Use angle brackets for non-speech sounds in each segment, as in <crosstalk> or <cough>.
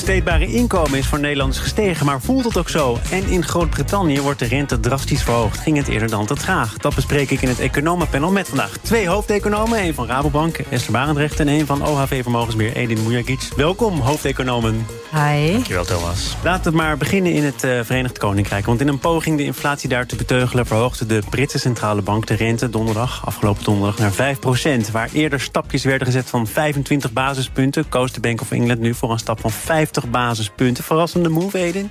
Besteedbare inkomen is voor Nederlanders gestegen, maar voelt het ook zo? En in Groot-Brittannië wordt de rente drastisch verhoogd. Ging het eerder dan te traag? Dat bespreek ik in het Economenpanel met vandaag twee hoofdeconomen. één van Rabobank, Esther Barendrecht... en één van OHV Vermogensbeheer, Edin Mujagic. Welkom, hoofdeconomen. Hi. Dankjewel, Thomas. Laten we maar beginnen in het uh, Verenigd Koninkrijk. Want in een poging de inflatie daar te beteugelen... verhoogde de Britse centrale bank de rente donderdag, afgelopen donderdag, naar 5% Waar eerder stapjes werden gezet van 25 basispunten... koos de Bank of England nu voor een stap van 50 basispunten. Verrassende move, Edin?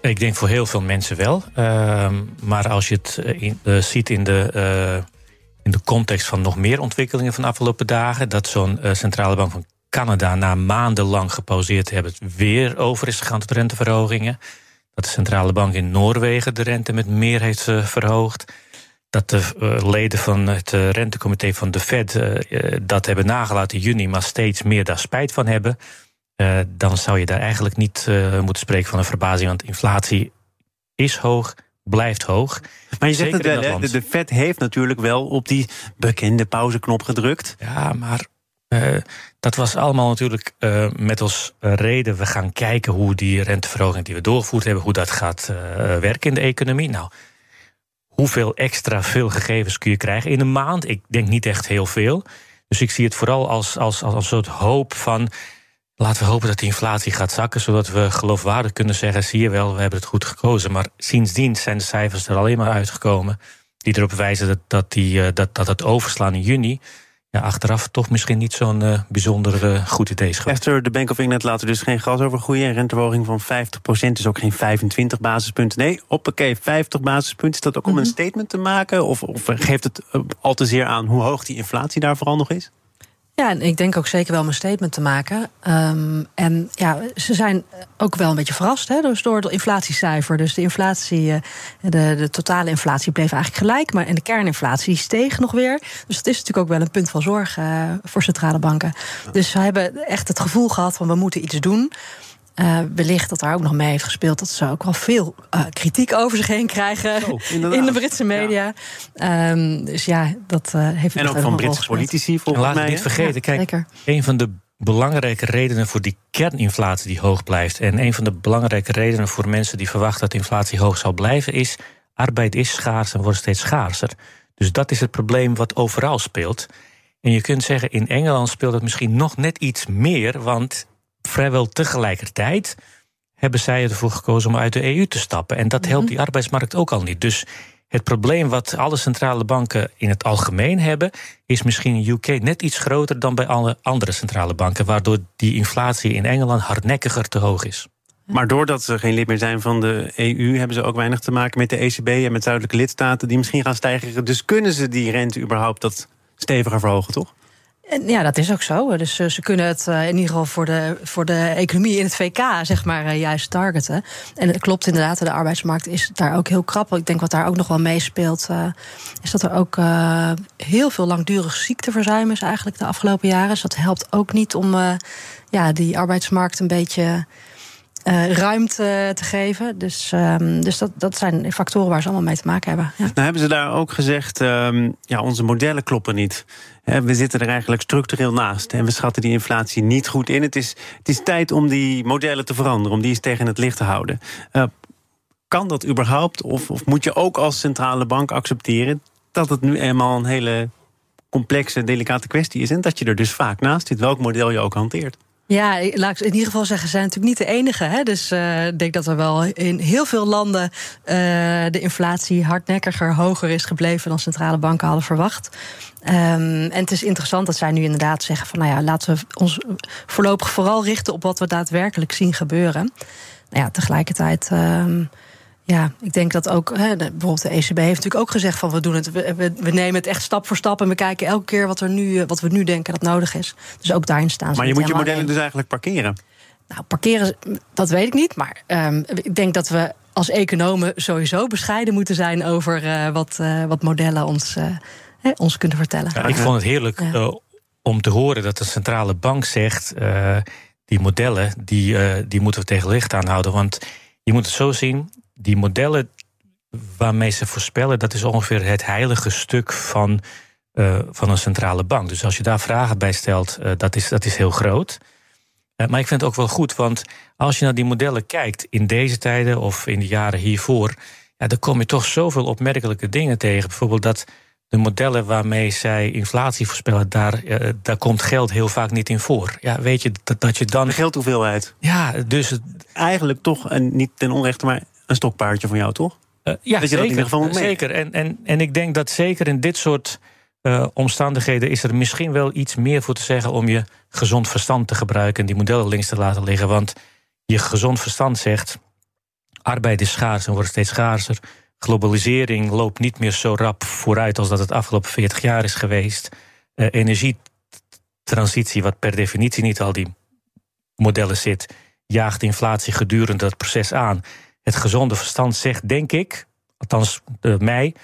Ik denk voor heel veel mensen wel. Uh, maar als je het eh, in, uh, ziet in de, uh, in de context van nog meer ontwikkelingen van de afgelopen dagen, dat zo'n centrale bank van Canada na maandenlang gepauzeerd hebben, weer over is gegaan tot renteverhogingen. Dat de centrale bank in Noorwegen de rente met meer heeft verhoogd. Dat de leden van het rentecomité van de Fed dat hebben nagelaten in juni, maar steeds meer daar spijt van hebben. Uh, dan zou je daar eigenlijk niet uh, moeten spreken van een verbazing. Want inflatie is hoog, blijft hoog. Maar je zegt het wel, hè? De, de Fed heeft natuurlijk wel op die bekende pauzeknop gedrukt. Ja, maar uh, dat was allemaal natuurlijk met als reden. We gaan kijken hoe die renteverhoging die we doorgevoerd hebben, hoe dat gaat werken in de economie. Nou, hoeveel extra veel gegevens kun je krijgen in een maand? Ik denk niet echt heel veel. Dus ik zie het vooral als, als, als een soort hoop van Laten we hopen dat de inflatie gaat zakken, zodat we geloofwaardig kunnen zeggen: zie je wel, we hebben het goed gekozen. Maar sindsdien zijn de cijfers er alleen maar uitgekomen die erop wijzen dat, dat, die, eh, dat, dat het overslaan in juni. Ja, achteraf toch misschien niet zo'n uh, bijzonder uh, goed idee is geweest. Esther, de Bank of England laat er dus geen gas over groeien. Een renteverhoging van 50% is ook geen 25 basispunten. Nee, hoppakee, 50 basispunten. Is dat ook om een mhm. statement te maken? Of, of geeft het al te zeer aan hoe hoog die inflatie daar vooral nog is? Ja, en ik denk ook zeker wel een statement te maken. Um, en ja, ze zijn ook wel een beetje verrast hè, dus door het inflatiecijfer. Dus de inflatie, eh, de, de totale inflatie bleef eigenlijk gelijk. Maar en de kerninflatie steeg nog weer. Dus dat is natuurlijk ook wel een punt van zorg uh, voor centrale banken. Dus ze hebben echt het gevoel gehad van we moeten iets doen. Uh, wellicht dat daar ook nog mee heeft gespeeld dat ze ook wel veel uh, kritiek over zich heen krijgen <laughs> in de Britse media. Ja. Um, dus ja, dat uh, heeft En ook van Britse politici volgens Laat mij. Laat niet vergeten, kijk, zeker. een van de belangrijke redenen voor die kerninflatie die hoog blijft en een van de belangrijke redenen voor mensen die verwachten dat inflatie hoog zal blijven is arbeid is schaars en wordt steeds schaarser. Dus dat is het probleem wat overal speelt. En je kunt zeggen, in Engeland speelt het misschien nog net iets meer, want vrijwel tegelijkertijd hebben zij ervoor gekozen om uit de EU te stappen. En dat helpt mhm. die arbeidsmarkt ook al niet. Dus het probleem wat alle centrale banken in het algemeen hebben, is misschien in UK net iets groter dan bij alle andere centrale banken, waardoor die inflatie in Engeland hardnekkiger te hoog is. Maar doordat ze geen lid meer zijn van de EU, hebben ze ook weinig te maken met de ECB en met zuidelijke lidstaten die misschien gaan stijgen. Dus kunnen ze die rente überhaupt dat steviger verhogen, toch? Ja, dat is ook zo. Dus eh, ze kunnen het eh, in ieder geval voor de, voor de economie in het VK, zeg maar, eh, juist targeten. En het klopt inderdaad, de arbeidsmarkt is daar ook heel krap. Ik denk wat daar ook nog wel meespeelt, is dat er ook heel veel langdurig ziekteverzuim is eigenlijk de afgelopen jaren. Dus dat helpt ook niet om ja, die arbeidsmarkt een beetje. Uh, ruimte te geven. Dus, um, dus dat, dat zijn factoren waar ze allemaal mee te maken hebben. Ja. Nou hebben ze daar ook gezegd, um, ja, onze modellen kloppen niet. We zitten er eigenlijk structureel naast en we schatten die inflatie niet goed in. Het is, het is tijd om die modellen te veranderen, om die eens tegen het licht te houden. Uh, kan dat überhaupt? Of, of moet je ook als centrale bank accepteren dat het nu eenmaal een hele complexe, delicate kwestie is en dat je er dus vaak naast zit, welk model je ook hanteert? Ja, laat ik in ieder geval zeggen, ze zijn natuurlijk niet de enige. Hè? Dus uh, ik denk dat er wel in heel veel landen uh, de inflatie hardnekkiger hoger is gebleven dan centrale banken hadden verwacht. Um, en het is interessant dat zij nu inderdaad zeggen van nou ja, laten we ons voorlopig vooral richten op wat we daadwerkelijk zien gebeuren. Nou ja, tegelijkertijd. Um, ja, ik denk dat ook, hè, bijvoorbeeld de ECB heeft natuurlijk ook gezegd van we doen het, we, we, nemen het echt stap voor stap en we kijken elke keer wat, er nu, eh, wat we nu denken dat nodig is. Dus ook daarin staan ze. Maar je moet je modellen dus eigenlijk parkeren. Nou, parkeren, dat weet ik niet. Maar um, ik denk dat we als economen sowieso bescheiden moeten zijn over uh, wat, uh, wat modellen ons hè, ons kunnen vertellen. Ja, ik vond het heerlijk uh, om te horen dat de centrale bank zegt. Uh, die modellen, die, uh, die moeten we tegen licht aanhouden. Want je moet het zo zien: die modellen waarmee ze voorspellen, dat is ongeveer het heilige stuk van, van een centrale bank. Dus als je daar vragen bij stelt, dat, is, dat is heel groot. maar ik vind het ook wel goed, want als je naar die modellen kijkt in deze tijden of in de jaren hiervoor, ja, dan kom je toch zoveel opmerkelijke dingen tegen. Bijvoorbeeld dat de modellen waarmee zij inflatie voorspellen, daar, daar komt geld heel vaak niet in voor. Ja, weet je dat, dat je dan. De geldhoeveelheid. Ja, dus. Eigenlijk toch, en niet ten onrechte, maar een stokpaardje van jou, toch? Uh, ja, dat zeker, in ieder geval zeker. En, en, en ik denk dat zeker in dit soort uh, omstandigheden is er misschien wel iets meer voor te zeggen om je gezond verstand te gebruiken en die modellen links te laten liggen. Want je gezond verstand zegt: arbeid is schaars en wordt steeds schaarser globalisering loopt niet meer zo rap vooruit als dat het afgelopen 40 jaar is geweest. Uh, energietransitie, wat per definitie niet al die modellen zit, jaagt inflatie gedurende dat proces aan. Het gezonde verstand zegt, denk ik, althans uh, mij,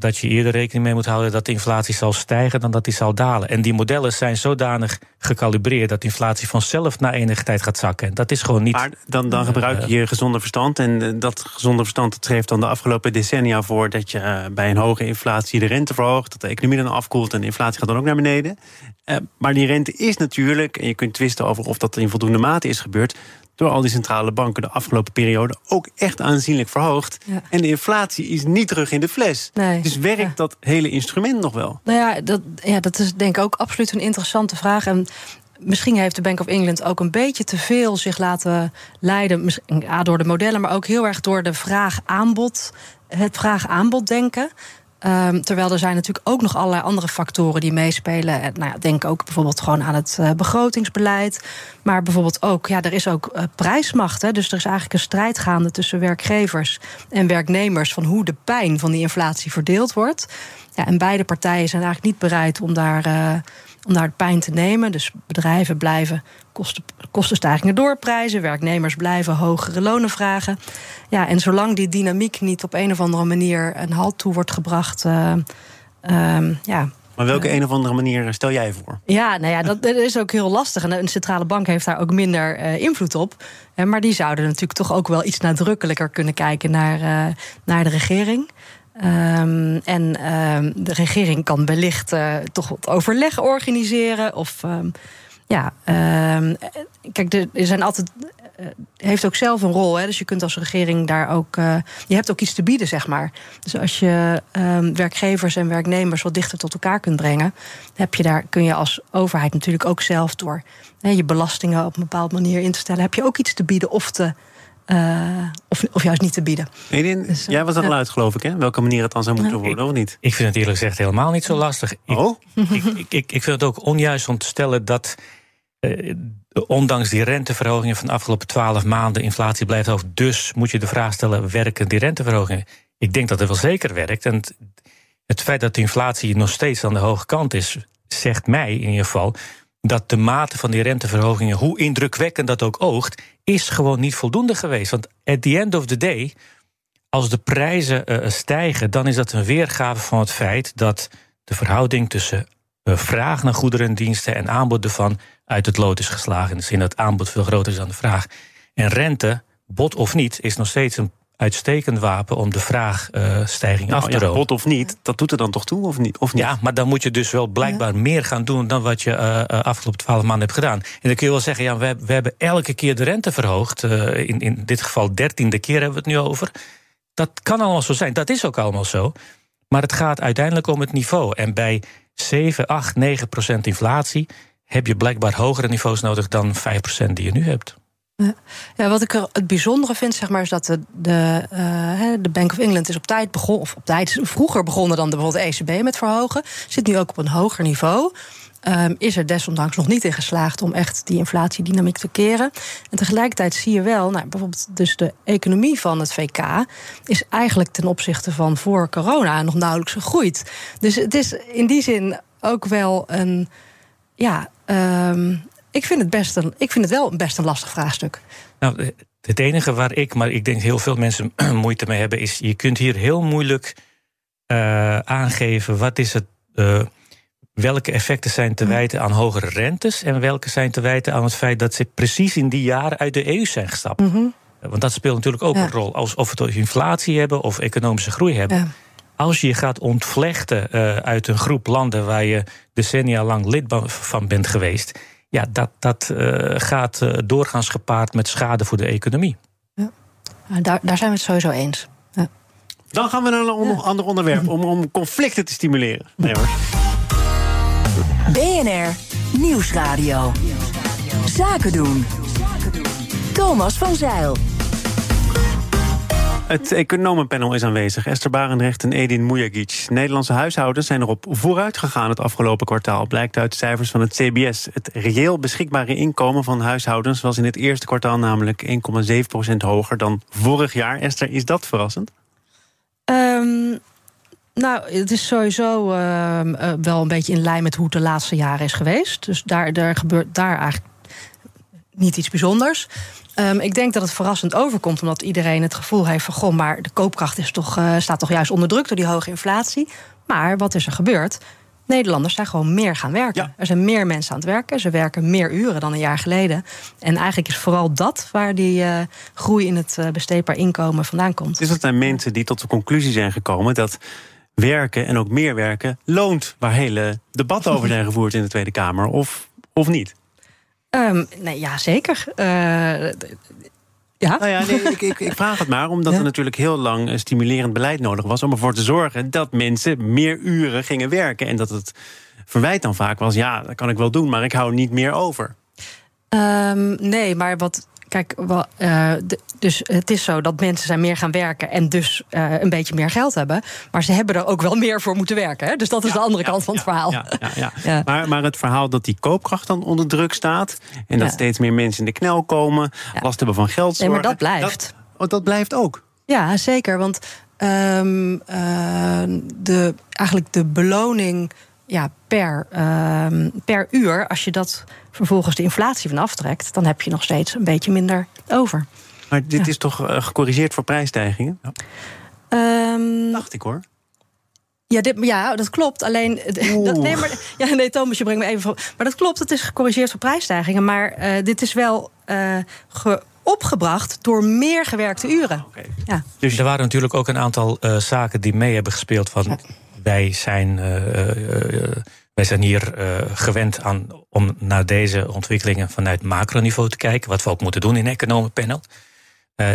dat je eerder rekening mee moet houden dat de inflatie zal stijgen dan dat die zal dalen. En die modellen zijn zodanig gecalibreerd dat inflatie vanzelf na enige tijd gaat zakken. Dat is gewoon niet. Maar dan, dan gebruik je je gezonde verstand. En eh, dat gezonde verstand schreef dan de afgelopen decennia voor dat je eh, bij een hoge inflatie de rente verhoogt, dat de economie dan afkoelt en de inflatie gaat dan ook naar beneden. Maar die rente is natuurlijk, en je kunt twisten over of dat in voldoende mate is gebeurd, door al die centrale banken de afgelopen periode ook echt aanzienlijk verhoogd. En de inflatie is niet terug in de fles. Nee. Dus werkt dat hele instrument nog wel? Nou ja dat, ja, dat is denk ik ook absoluut een interessante vraag. En misschien heeft de Bank of England ook een beetje te veel zich laten leiden. Ja, door de modellen, maar ook heel erg door de vraag-aanbod. Het vraag-aanbod denken. Um, terwijl er zijn natuurlijk ook nog allerlei andere factoren die meespelen. Nou ja, denk ook bijvoorbeeld gewoon aan het uh, begrotingsbeleid. Maar bijvoorbeeld ook, ja, er is ook uh, prijsmacht. Hè, dus er is eigenlijk een strijd gaande tussen werkgevers en werknemers van hoe de pijn van die inflatie verdeeld wordt. Ja, en beide partijen zijn eigenlijk niet bereid om daar. Uh, om daar de pijn te nemen. Dus bedrijven blijven kosten, kostenstijgingen doorprijzen, werknemers blijven hogere lonen vragen. Ja, en zolang die dynamiek niet op een of andere manier een halt toe wordt gebracht, uh, uh, ja, maar welke een of andere manier stel jij voor? Ja, nou ja, dat, is ook heel lastig. En een centrale bank heeft daar ook minder uh, invloed op. Maar die zouden natuurlijk toch ook wel iets nadrukkelijker kunnen kijken naar, uh, naar de regering. Um, en um, de regering kan wellicht uh, toch wat overleg organiseren. Of um, ja, kijk, er zijn altijd. Uh, heeft ook zelf een rol. Hè, dus je kunt als regering daar ook. Je hebt ook iets te bieden, zeg maar. Dus als je werkgevers en werknemers wat dichter tot elkaar kunt brengen, heb je daar, kun je als overheid natuurlijk ook zelf door hè, je belastingen op een bepaalde manier in te stellen, heb je ook iets te bieden of te of, of juist niet te bieden. Edin, dus, jij was er al uit, geloof ik, hè? Welke manier het dan zou moeten worden, of niet? Ik vind het eerlijk gezegd helemaal niet zo lastig. Oh? Ik, ik, ik, ik, vind het ook onjuist om te stellen dat. Uh, ondanks die renteverhogingen van de afgelopen twaalf maanden, inflatie blijft hoog. Dus moet je de vraag stellen: werken die renteverhogingen? Ik denk dat het wel zeker werkt. En het feit dat de inflatie nog steeds aan de hoge kant is, zegt mij in ieder geval dat de mate van die renteverhogingen, hoe indrukwekkend dat ook oogt, is gewoon niet voldoende geweest. Want at the end of the day, als de prijzen uh, stijgen, dan is dat een weergave van het feit dat de verhouding tussen uh, vraag naar goederen en diensten en aanbod ervan uit het lood is geslagen. In de zin dat aanbod veel groter is dan de vraag. En rente, bot of niet, is nog steeds een uitstekend wapen om de vraagstijging uh, af te roken. Ja, bot of niet, dat doet er dan toch toe, of niet? Of niet? Ja, maar dan moet je dus wel blijkbaar meer gaan doen dan wat je uh, afgelopen twaalf maanden hebt gedaan. En dan kun je wel zeggen, ja, we, we hebben elke keer de rente verhoogd. Uh, in, in dit geval dertiende keer hebben we het nu over. Dat kan allemaal zo zijn, dat is ook allemaal zo. Maar het gaat uiteindelijk om het niveau. En bij 7, 8, 9 procent inflatie heb je blijkbaar hogere niveaus nodig dan 5 procent die je nu hebt. Ja, wat ik er het bijzondere vind, zeg maar, is dat de, de, uh, de Bank of England is op tijd begonnen, of op tijd vroeger begonnen dan de, bijvoorbeeld de ECB met verhogen, zit nu ook op een hoger niveau. Um, is er desondanks nog niet in geslaagd om echt die inflatiedynamiek te keren. En tegelijkertijd zie je wel, nou, bijvoorbeeld, dus de economie van het VK is eigenlijk ten opzichte van voor corona nog nauwelijks gegroeid. Dus het is in die zin ook wel een, ja, um, ik vind het, best een, ik vind het wel best een lastig vraagstuk. Nou, het enige waar ik, maar ik denk heel veel mensen <clears throat> moeite mee hebben, is je kunt hier heel moeilijk uh, aangeven wat is het welke effecten zijn te wijten aan hogere rentes en welke zijn te wijten aan het feit dat ze precies in die jaren uit de EU zijn gestapt. Mhm. Want dat speelt natuurlijk ook een rol. Als, of we het inflatie hebben of economische groei hebben. Ja. Als je je gaat ontvlechten uh, uit een groep landen waar je decennia lang lid van bent geweest. Ja, dat, dat uh, gaat uh, doorgaans gepaard met schade voor de economie. Ja. Daar, daar zijn we het sowieso eens. Ja. Dan gaan we naar een on ander onderwerp om, om conflicten te stimuleren. Nee hoor. BNR Nieuwsradio. Zaken doen. Thomas van Zeil. Het economenpanel is aanwezig. Esther Barendrecht en Edin Mujagic. Nederlandse huishoudens zijn erop vooruit gegaan het afgelopen kwartaal. Blijkt uit cijfers van het CBS. Het reëel beschikbare inkomen van huishoudens was in het eerste kwartaal namelijk 1,7% hoger dan vorig jaar. Esther, is dat verrassend? Um, nou, het is sowieso uh, uh, wel een beetje in lijn met hoe het de laatste jaren is geweest. Dus daar, daar gebeurt daar eigenlijk niet iets bijzonders. Um, ik denk dat het verrassend overkomt, omdat iedereen het gevoel heeft van: goh, maar de koopkracht is toch, uh, staat toch juist onder druk door die hoge inflatie. Maar wat is er gebeurd? Nederlanders zijn gewoon meer gaan werken. Ja. Er zijn meer mensen aan het werken. Ze werken meer uren dan een jaar geleden. En eigenlijk is vooral dat waar die uh, groei in het uh, besteedbaar inkomen vandaan komt. Is dat zijn mensen die tot de conclusie zijn gekomen dat werken en ook meer werken loont, waar hele debatten over zijn <laughs> gevoerd in de Tweede Kamer, of, of niet? Um, nee, ja, zeker. Uh, ja. Nou ja, nee, <laughs> ik, ik, ik, vraag het maar, omdat ja. er natuurlijk heel lang stimulerend beleid nodig was om ervoor te zorgen dat mensen meer uren gingen werken. En dat het verwijt dan vaak was: ja, dat kan ik wel doen, maar ik hou niet meer over. Um, nee, maar wat Kijk, wel, uh, de, dus het is zo dat mensen zijn meer gaan werken en dus uh, een beetje meer geld hebben. Maar ze hebben er ook wel meer voor moeten werken. Hè? Dus dat is ja, de andere ja, kant van het verhaal. <laughs> Ja, maar, maar het verhaal dat die koopkracht dan onder druk staat. En dat steeds meer mensen in de knel komen, last hebben van geld. Nee, maar dat blijft. Dat, oh, dat blijft ook. Ja, zeker. Want um, uh, de, eigenlijk de beloning ja, per, uh, per uur, als je dat vervolgens de inflatie van aftrekt, dan heb je nog steeds een beetje minder over. Maar dit ja. is toch uh, gecorrigeerd voor prijsstijgingen? Ja. Um, Dacht ik hoor. Ja, dit, ja, dat klopt. Alleen. <laughs> Dat, nee, maar, ja, nee, Thomas, je brengt me even. Voor, maar dat klopt, het is gecorrigeerd voor prijsstijgingen. Maar uh, dit is wel uh, ge, opgebracht door meer gewerkte uren. Ah, okay. ja. Dus er waren natuurlijk ook een aantal uh, zaken die mee hebben gespeeld. Van, ja. Wij zijn. Uh, wij zijn hier gewend aan om naar deze ontwikkelingen vanuit macroniveau te kijken. Wat we ook moeten doen in economenpanel.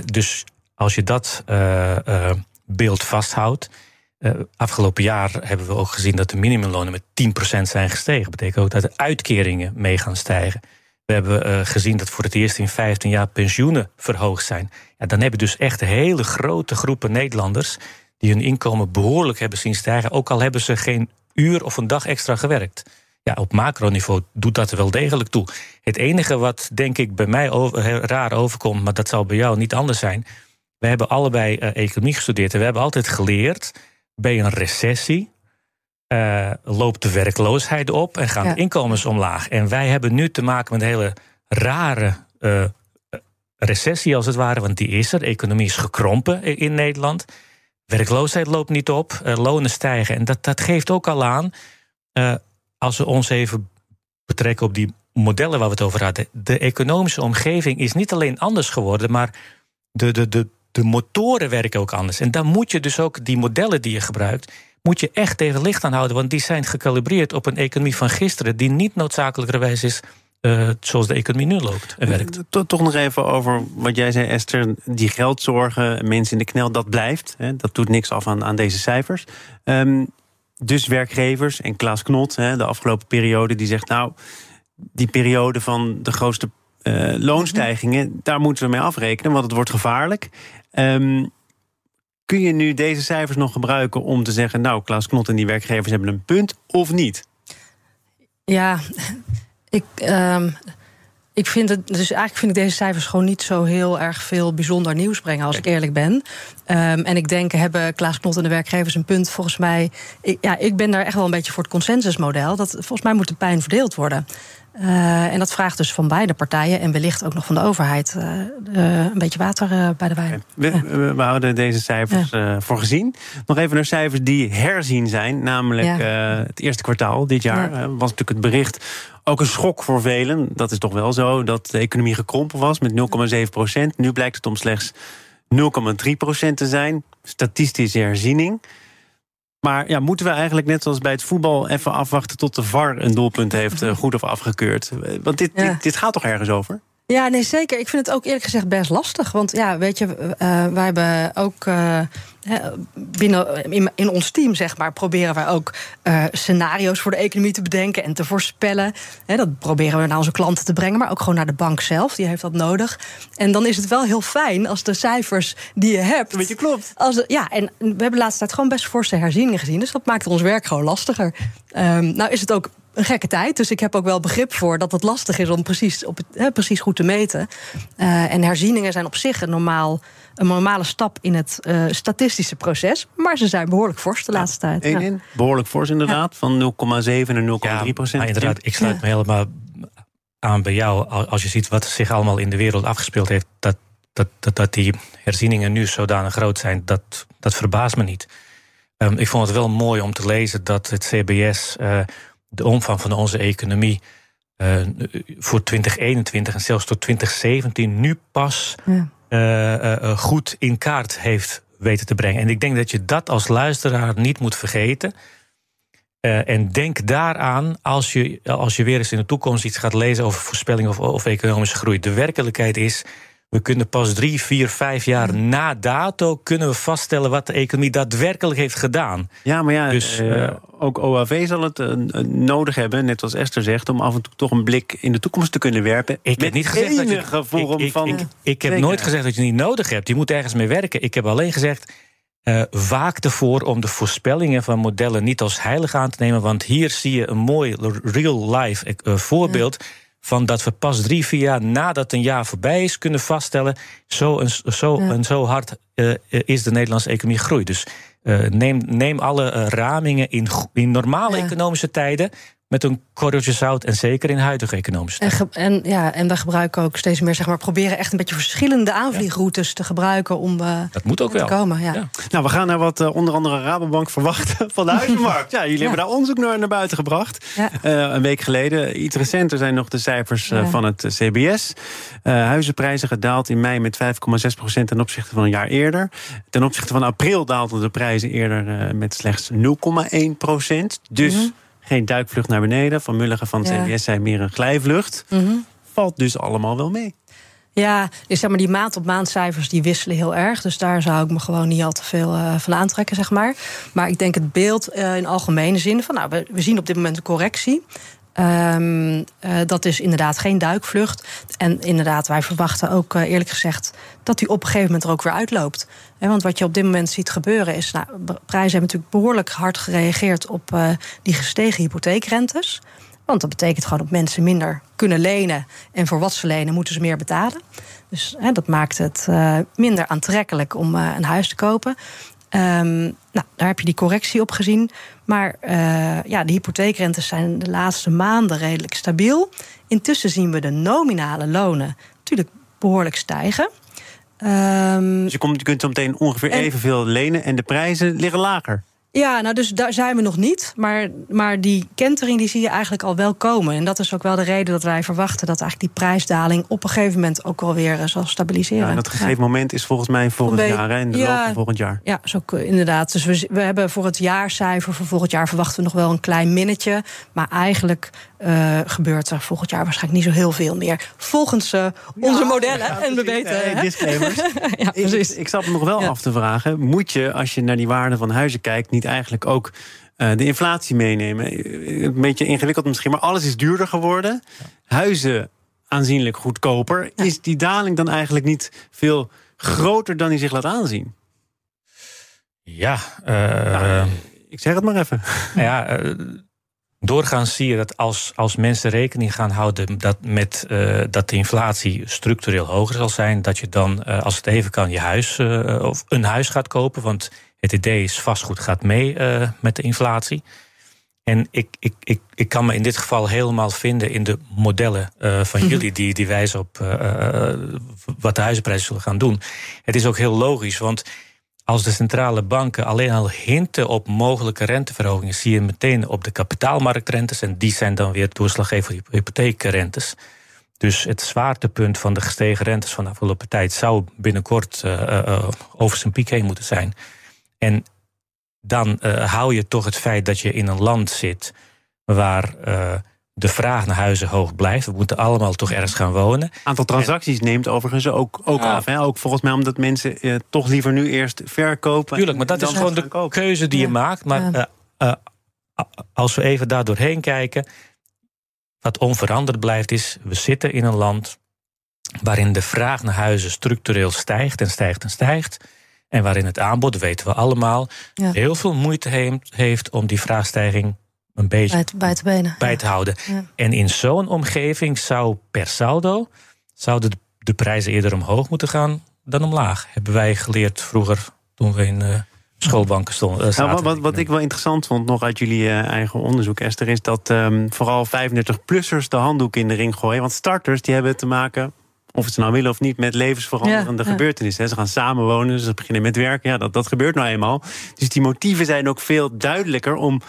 dus als je dat beeld vasthoudt. Afgelopen jaar hebben we ook gezien dat de minimumlonen met 10% zijn gestegen. Dat betekent ook dat de uitkeringen mee gaan stijgen. We hebben gezien dat voor het eerst in 15 jaar pensioenen verhoogd zijn. Ja, dan hebben dus echt hele grote groepen Nederlanders die hun inkomen behoorlijk hebben zien stijgen, ook al hebben ze geen uur of een dag extra gewerkt. Ja, op macroniveau doet dat er wel degelijk toe. Het enige wat denk ik bij mij over, raar overkomt, maar dat zal bij jou niet anders zijn. We hebben allebei uh, economie gestudeerd en we hebben altijd geleerd bij een recessie uh, loopt de werkloosheid op en gaan ja. de inkomens omlaag. En wij hebben nu te maken met een hele rare uh, recessie, als het ware, want die is er. De economie is gekrompen in Nederland. Werkloosheid loopt niet op, uh, lonen stijgen. En dat, dat geeft ook al aan, als we ons even betrekken op die modellen waar we het over hadden. De economische omgeving is niet alleen anders geworden, maar de, de, de, de motoren werken ook anders. En dan moet je dus ook die modellen die je gebruikt, moet je echt tegen licht aan houden. Want die zijn gecalibreerd op een economie van gisteren, die niet noodzakelijkerwijs is uh, zoals de economie nu loopt en werkt. Toch nog even over wat jij zei, Esther. Die geldzorgen, mensen in de knel, dat blijft. Hè, dat doet niks af aan, aan deze cijfers. Um, dus werkgevers en Klaas Knot, hè, de afgelopen periode, die zegt nou, die periode van de grootste uh, loonstijgingen, mm-hmm. daar moeten we mee afrekenen, want het wordt gevaarlijk. Um, kun je nu deze cijfers nog gebruiken om te zeggen, nou, Klaas Knot en die werkgevers hebben een punt of niet? Ja, ik. Um ik vind het, dus eigenlijk vind ik deze cijfers gewoon niet zo heel erg veel bijzonder nieuws brengen, als ik eerlijk ben. Um, en ik denk, hebben Klaas Knot en de werkgevers een punt? Volgens mij, ik, ja, ik ben daar echt wel een beetje voor het consensusmodel. Dat volgens mij moet de pijn verdeeld worden. Uh, en dat vraagt dus van beide partijen en wellicht ook nog van de overheid uh, uh, een beetje water bij de wijn. We, we, we, houden deze cijfers voor gezien. Nog even naar cijfers die herzien zijn, namelijk ja. het eerste kwartaal dit jaar was natuurlijk het bericht ook een schok voor velen. Dat is toch wel zo dat de economie gekrompen was met 0,7 procent. Nu blijkt het om slechts 0,3 procent te zijn. Statistische herziening. Maar ja, moeten we eigenlijk net zoals bij het voetbal even afwachten tot de VAR een doelpunt heeft uh, goed of afgekeurd? Want dit, ja. dit, dit gaat toch ergens over? Ja, nee, zeker. Ik vind het ook eerlijk gezegd best lastig. Want ja, weet je, uh, wij hebben ook uh, binnen in, in, ons team, zeg maar, proberen wij ook uh, scenario's voor de economie te bedenken en te voorspellen. dat proberen we naar onze klanten te brengen, maar ook gewoon naar de bank zelf. Die heeft dat nodig. En dan is het wel heel fijn als de cijfers die je hebt. Een beetje klopt. Als, ja, en we hebben de laatste tijd gewoon best forse herzieningen gezien. Dus dat maakt ons werk gewoon lastiger. Um, nou is het ook een gekke tijd. Dus ik heb ook wel begrip voor dat het lastig is om precies, op het, hè, precies goed te meten. Uh, en herzieningen zijn op zich een, normaal, een normale stap in het uh, statistische proces. Maar ze zijn behoorlijk fors de ja, laatste tijd. Ja. In, behoorlijk fors inderdaad, ja. van 0,7 naar 0,3 procent. Maar inderdaad, ik sluit me helemaal aan bij jou. Als je ziet wat zich allemaal in de wereld afgespeeld heeft... dat, dat, dat, dat die herzieningen nu zodanig groot zijn, dat, dat verbaast me niet. Um, ik vond het wel mooi om te lezen dat het CBS... Uh, de omvang van onze economie uh, voor 2021 en zelfs tot 2017 nu pas ja. uh, uh, goed in kaart heeft weten te brengen. En ik denk dat je dat als luisteraar niet moet vergeten. en denk daaraan als je, als je weer eens in de toekomst iets gaat lezen over voorspelling of, of economische groei. De werkelijkheid is we kunnen pas drie, vier, vijf jaar na dato kunnen we vaststellen wat de economie daadwerkelijk heeft gedaan. Ja, maar ja, dus, uh, ook OAV zal het uh, nodig hebben, net als Esther zegt, om af en toe toch een blik in de toekomst te kunnen werpen. Ik heb niet gezegd dat je vorm ik, van. Ik, ik, ik heb nooit gezegd dat je het niet nodig hebt. Je moet ergens mee werken. Ik heb alleen gezegd. Uh, waak ervoor om de voorspellingen van modellen niet als heilig aan te nemen. Want hier zie je een mooi real-life voorbeeld. Ja van dat we pas drie, vier jaar nadat een jaar voorbij is kunnen vaststellen. Zo en zo, ja. en zo hard uh, is de Nederlandse economie groei. Dus uh, neem, neem alle uh, ramingen in, in normale ja. economische tijden met een korreltje zout en zeker in huidige economische en, en, ja, en we gebruiken ook steeds meer, zeg maar, proberen echt een beetje verschillende aanvliegroutes ja. te gebruiken om uh, dat moet ook te wel. komen. Ja. ja. Nou, we gaan naar wat uh, onder andere Rabobank verwacht <laughs> van de <laughs> huizenmarkt. ja, jullie hebben daar onderzoek naar, naar buiten gebracht. Uh, een week geleden. Iets recenter zijn nog de cijfers van het CBS. huizenprijzen gedaald in mei met 5,6% ten opzichte van een jaar eerder. Ten opzichte van april daalden de prijzen eerder met slechts 0,1 Dus. Mm -hmm geen duikvlucht naar beneden. Van Mulligen van het ja. CBS zei meer een glijvlucht. Mm -hmm. Valt dus allemaal wel mee. Ja, dus zeg maar, die maand op maand cijfers die wisselen heel erg. Dus daar zou ik me gewoon niet al te veel uh, van aantrekken, zeg maar. Maar ik denk het beeld uh, in algemene zin van... nou, we, we zien op dit moment een correctie. Um, uh, dat is inderdaad geen duikvlucht. En inderdaad, wij verwachten ook uh, eerlijk gezegd dat die op een gegeven moment er ook weer uitloopt. Want wat je op dit moment ziet gebeuren is, nou, prijzen hebben natuurlijk behoorlijk hard gereageerd op uh, die gestegen hypotheekrentes. Want dat betekent gewoon dat mensen minder kunnen lenen. En voor wat ze lenen moeten ze meer betalen. Dus dat maakt het minder aantrekkelijk om een huis te kopen. Um, nou, daar heb je die correctie op gezien. Maar uh, ja, de hypotheekrentes zijn de laatste maanden redelijk stabiel. Intussen zien we de nominale lonen natuurlijk behoorlijk stijgen. Um, dus je, komt, je kunt zo meteen ongeveer en, evenveel lenen en de prijzen liggen lager. Ja, nou, dus daar zijn we nog niet. Maar, maar die kentering die zie je eigenlijk al wel komen. En dat is ook wel de reden dat wij verwachten dat eigenlijk die prijsdaling op een gegeven moment ook alweer uh, zal stabiliseren. Ja, en dat gegeven ja. moment is volgens mij volgend jaar, in de ja, loop van volgend jaar. Ja, zo, inderdaad. Dus we, we hebben voor het jaarcijfer voor volgend jaar verwachten we nog wel een klein minnetje. Maar eigenlijk uh, gebeurt er volgend jaar waarschijnlijk niet zo heel veel meer. Volgens uh, onze ja, modellen. Ja, en we weten. Disclaimers. <laughs> ja, precies. Ik, ik zat me nog wel af te vragen: moet je, als je naar die waarde van huizen kijkt, niet eigenlijk ook uh, de inflatie meenemen? Een beetje ingewikkeld misschien, maar alles is duurder geworden. Huizen aanzienlijk goedkoper. Is die daling dan eigenlijk niet veel groter dan die zich laat aanzien? Ja, nou, ik zeg het maar even. <laughs> Ja, Doorgaans zie je dat als, als mensen rekening gaan houden dat met uh, dat de inflatie structureel hoger zal zijn, dat je dan, uh, als het even kan, je huis uh, of een huis gaat kopen. Want het idee is vastgoed gaat mee met de inflatie. En ik, ik, ik, ik kan me in dit geval helemaal vinden in de modellen van mhm. jullie, die, die wijzen op wat de huizenprijzen zullen gaan doen. Het is ook heel logisch, want als de centrale banken alleen al hinten op mogelijke renteverhogingen, zie je meteen op de kapitaalmarktrentes. En die zijn dan weer doorslaggevend voor hypotheekrentes. Dus het zwaartepunt van de gestegen rentes van de afgelopen tijd zou binnenkort uh, over zijn piek heen moeten zijn. En dan hou je toch het feit dat je in een land zit waar de vraag naar huizen hoog blijft. We moeten allemaal toch ergens gaan wonen. Aantal transacties neemt overigens ook, ook af. Hè? Ook volgens mij omdat mensen eh, toch liever nu eerst verkopen. Tuurlijk, maar dat is gewoon de keuze die je maakt. Maar uh, uh, als we even daar doorheen kijken. Wat onveranderd blijft is, we zitten in een land waarin de vraag naar huizen structureel stijgt en stijgt en stijgt. En waarin het aanbod, weten we allemaal, heel veel moeite heeft om die vraagstijging een beetje bij te, benen. bij te houden. En in zo'n omgeving zou per saldo zouden de prijzen eerder omhoog moeten gaan dan omlaag. Hebben wij geleerd vroeger toen we in uh, schoolbanken stonden. Uh, nou, wat, wat, ik wel interessant vond nog uit jullie uh, eigen onderzoek, Esther, is dat um, vooral 35-plussers de handdoek in de ring gooien. Want starters die hebben te maken of ze nou willen of niet, met levensveranderende ja, gebeurtenissen. Ze gaan samenwonen, ze beginnen met werken. Ja, dat, dat gebeurt nou eenmaal. Dus die motieven zijn ook veel duidelijker om,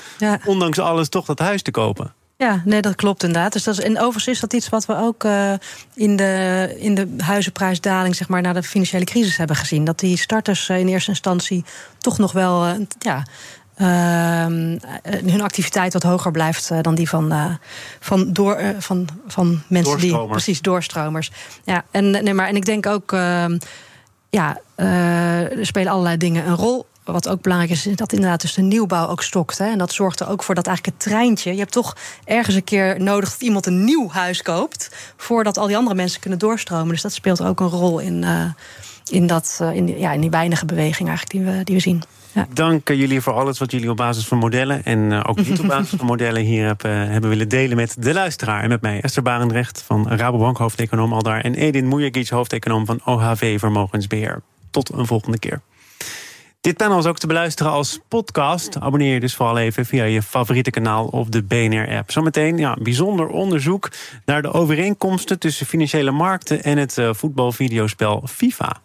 ondanks alles, toch dat huis te kopen. Ja, nee, dat klopt inderdaad. Dus dat is, en overigens is dat iets wat we ook uh, in, de, in de huizenprijsdaling, zeg maar, na de financiële crisis hebben gezien. Dat die starters uh, in eerste instantie toch nog wel uh, ja, hun activiteit wat hoger blijft eh, dan die van, uh, van, door, van, van mensen die. Precies, doorstromers. Ja, en, nee, maar, en ik denk ook. Ehm, ja, er spelen allerlei dingen een rol. Wat ook belangrijk is, is dat inderdaad dus de nieuwbouw ook stokt. Hè? En dat zorgt er ook voor dat eigenlijk het treintje. Je hebt toch ergens een keer nodig dat iemand een nieuw huis koopt. voordat al die andere mensen kunnen doorstromen. Dus dat speelt ook een rol in, in, dat, in, ja, in die weinige beweging eigenlijk die we, die we zien. Dank jullie voor alles wat jullie op basis van modellen... en uh, ook niet op basis van modellen hier heb, uh, hebben willen delen met de luisteraar. En met mij Esther Barendrecht van Rabobank, al daar... en Edin Mujagic, hoofdeconoom van OHV Vermogensbeheer. Tot een volgende keer. Dit panel is ook te beluisteren als podcast. Abonneer je dus vooral even via je favoriete kanaal of de BNR-app. Zometeen ja, bijzonder onderzoek naar de overeenkomsten... tussen financiële markten en het voetbalvideospel FIFA.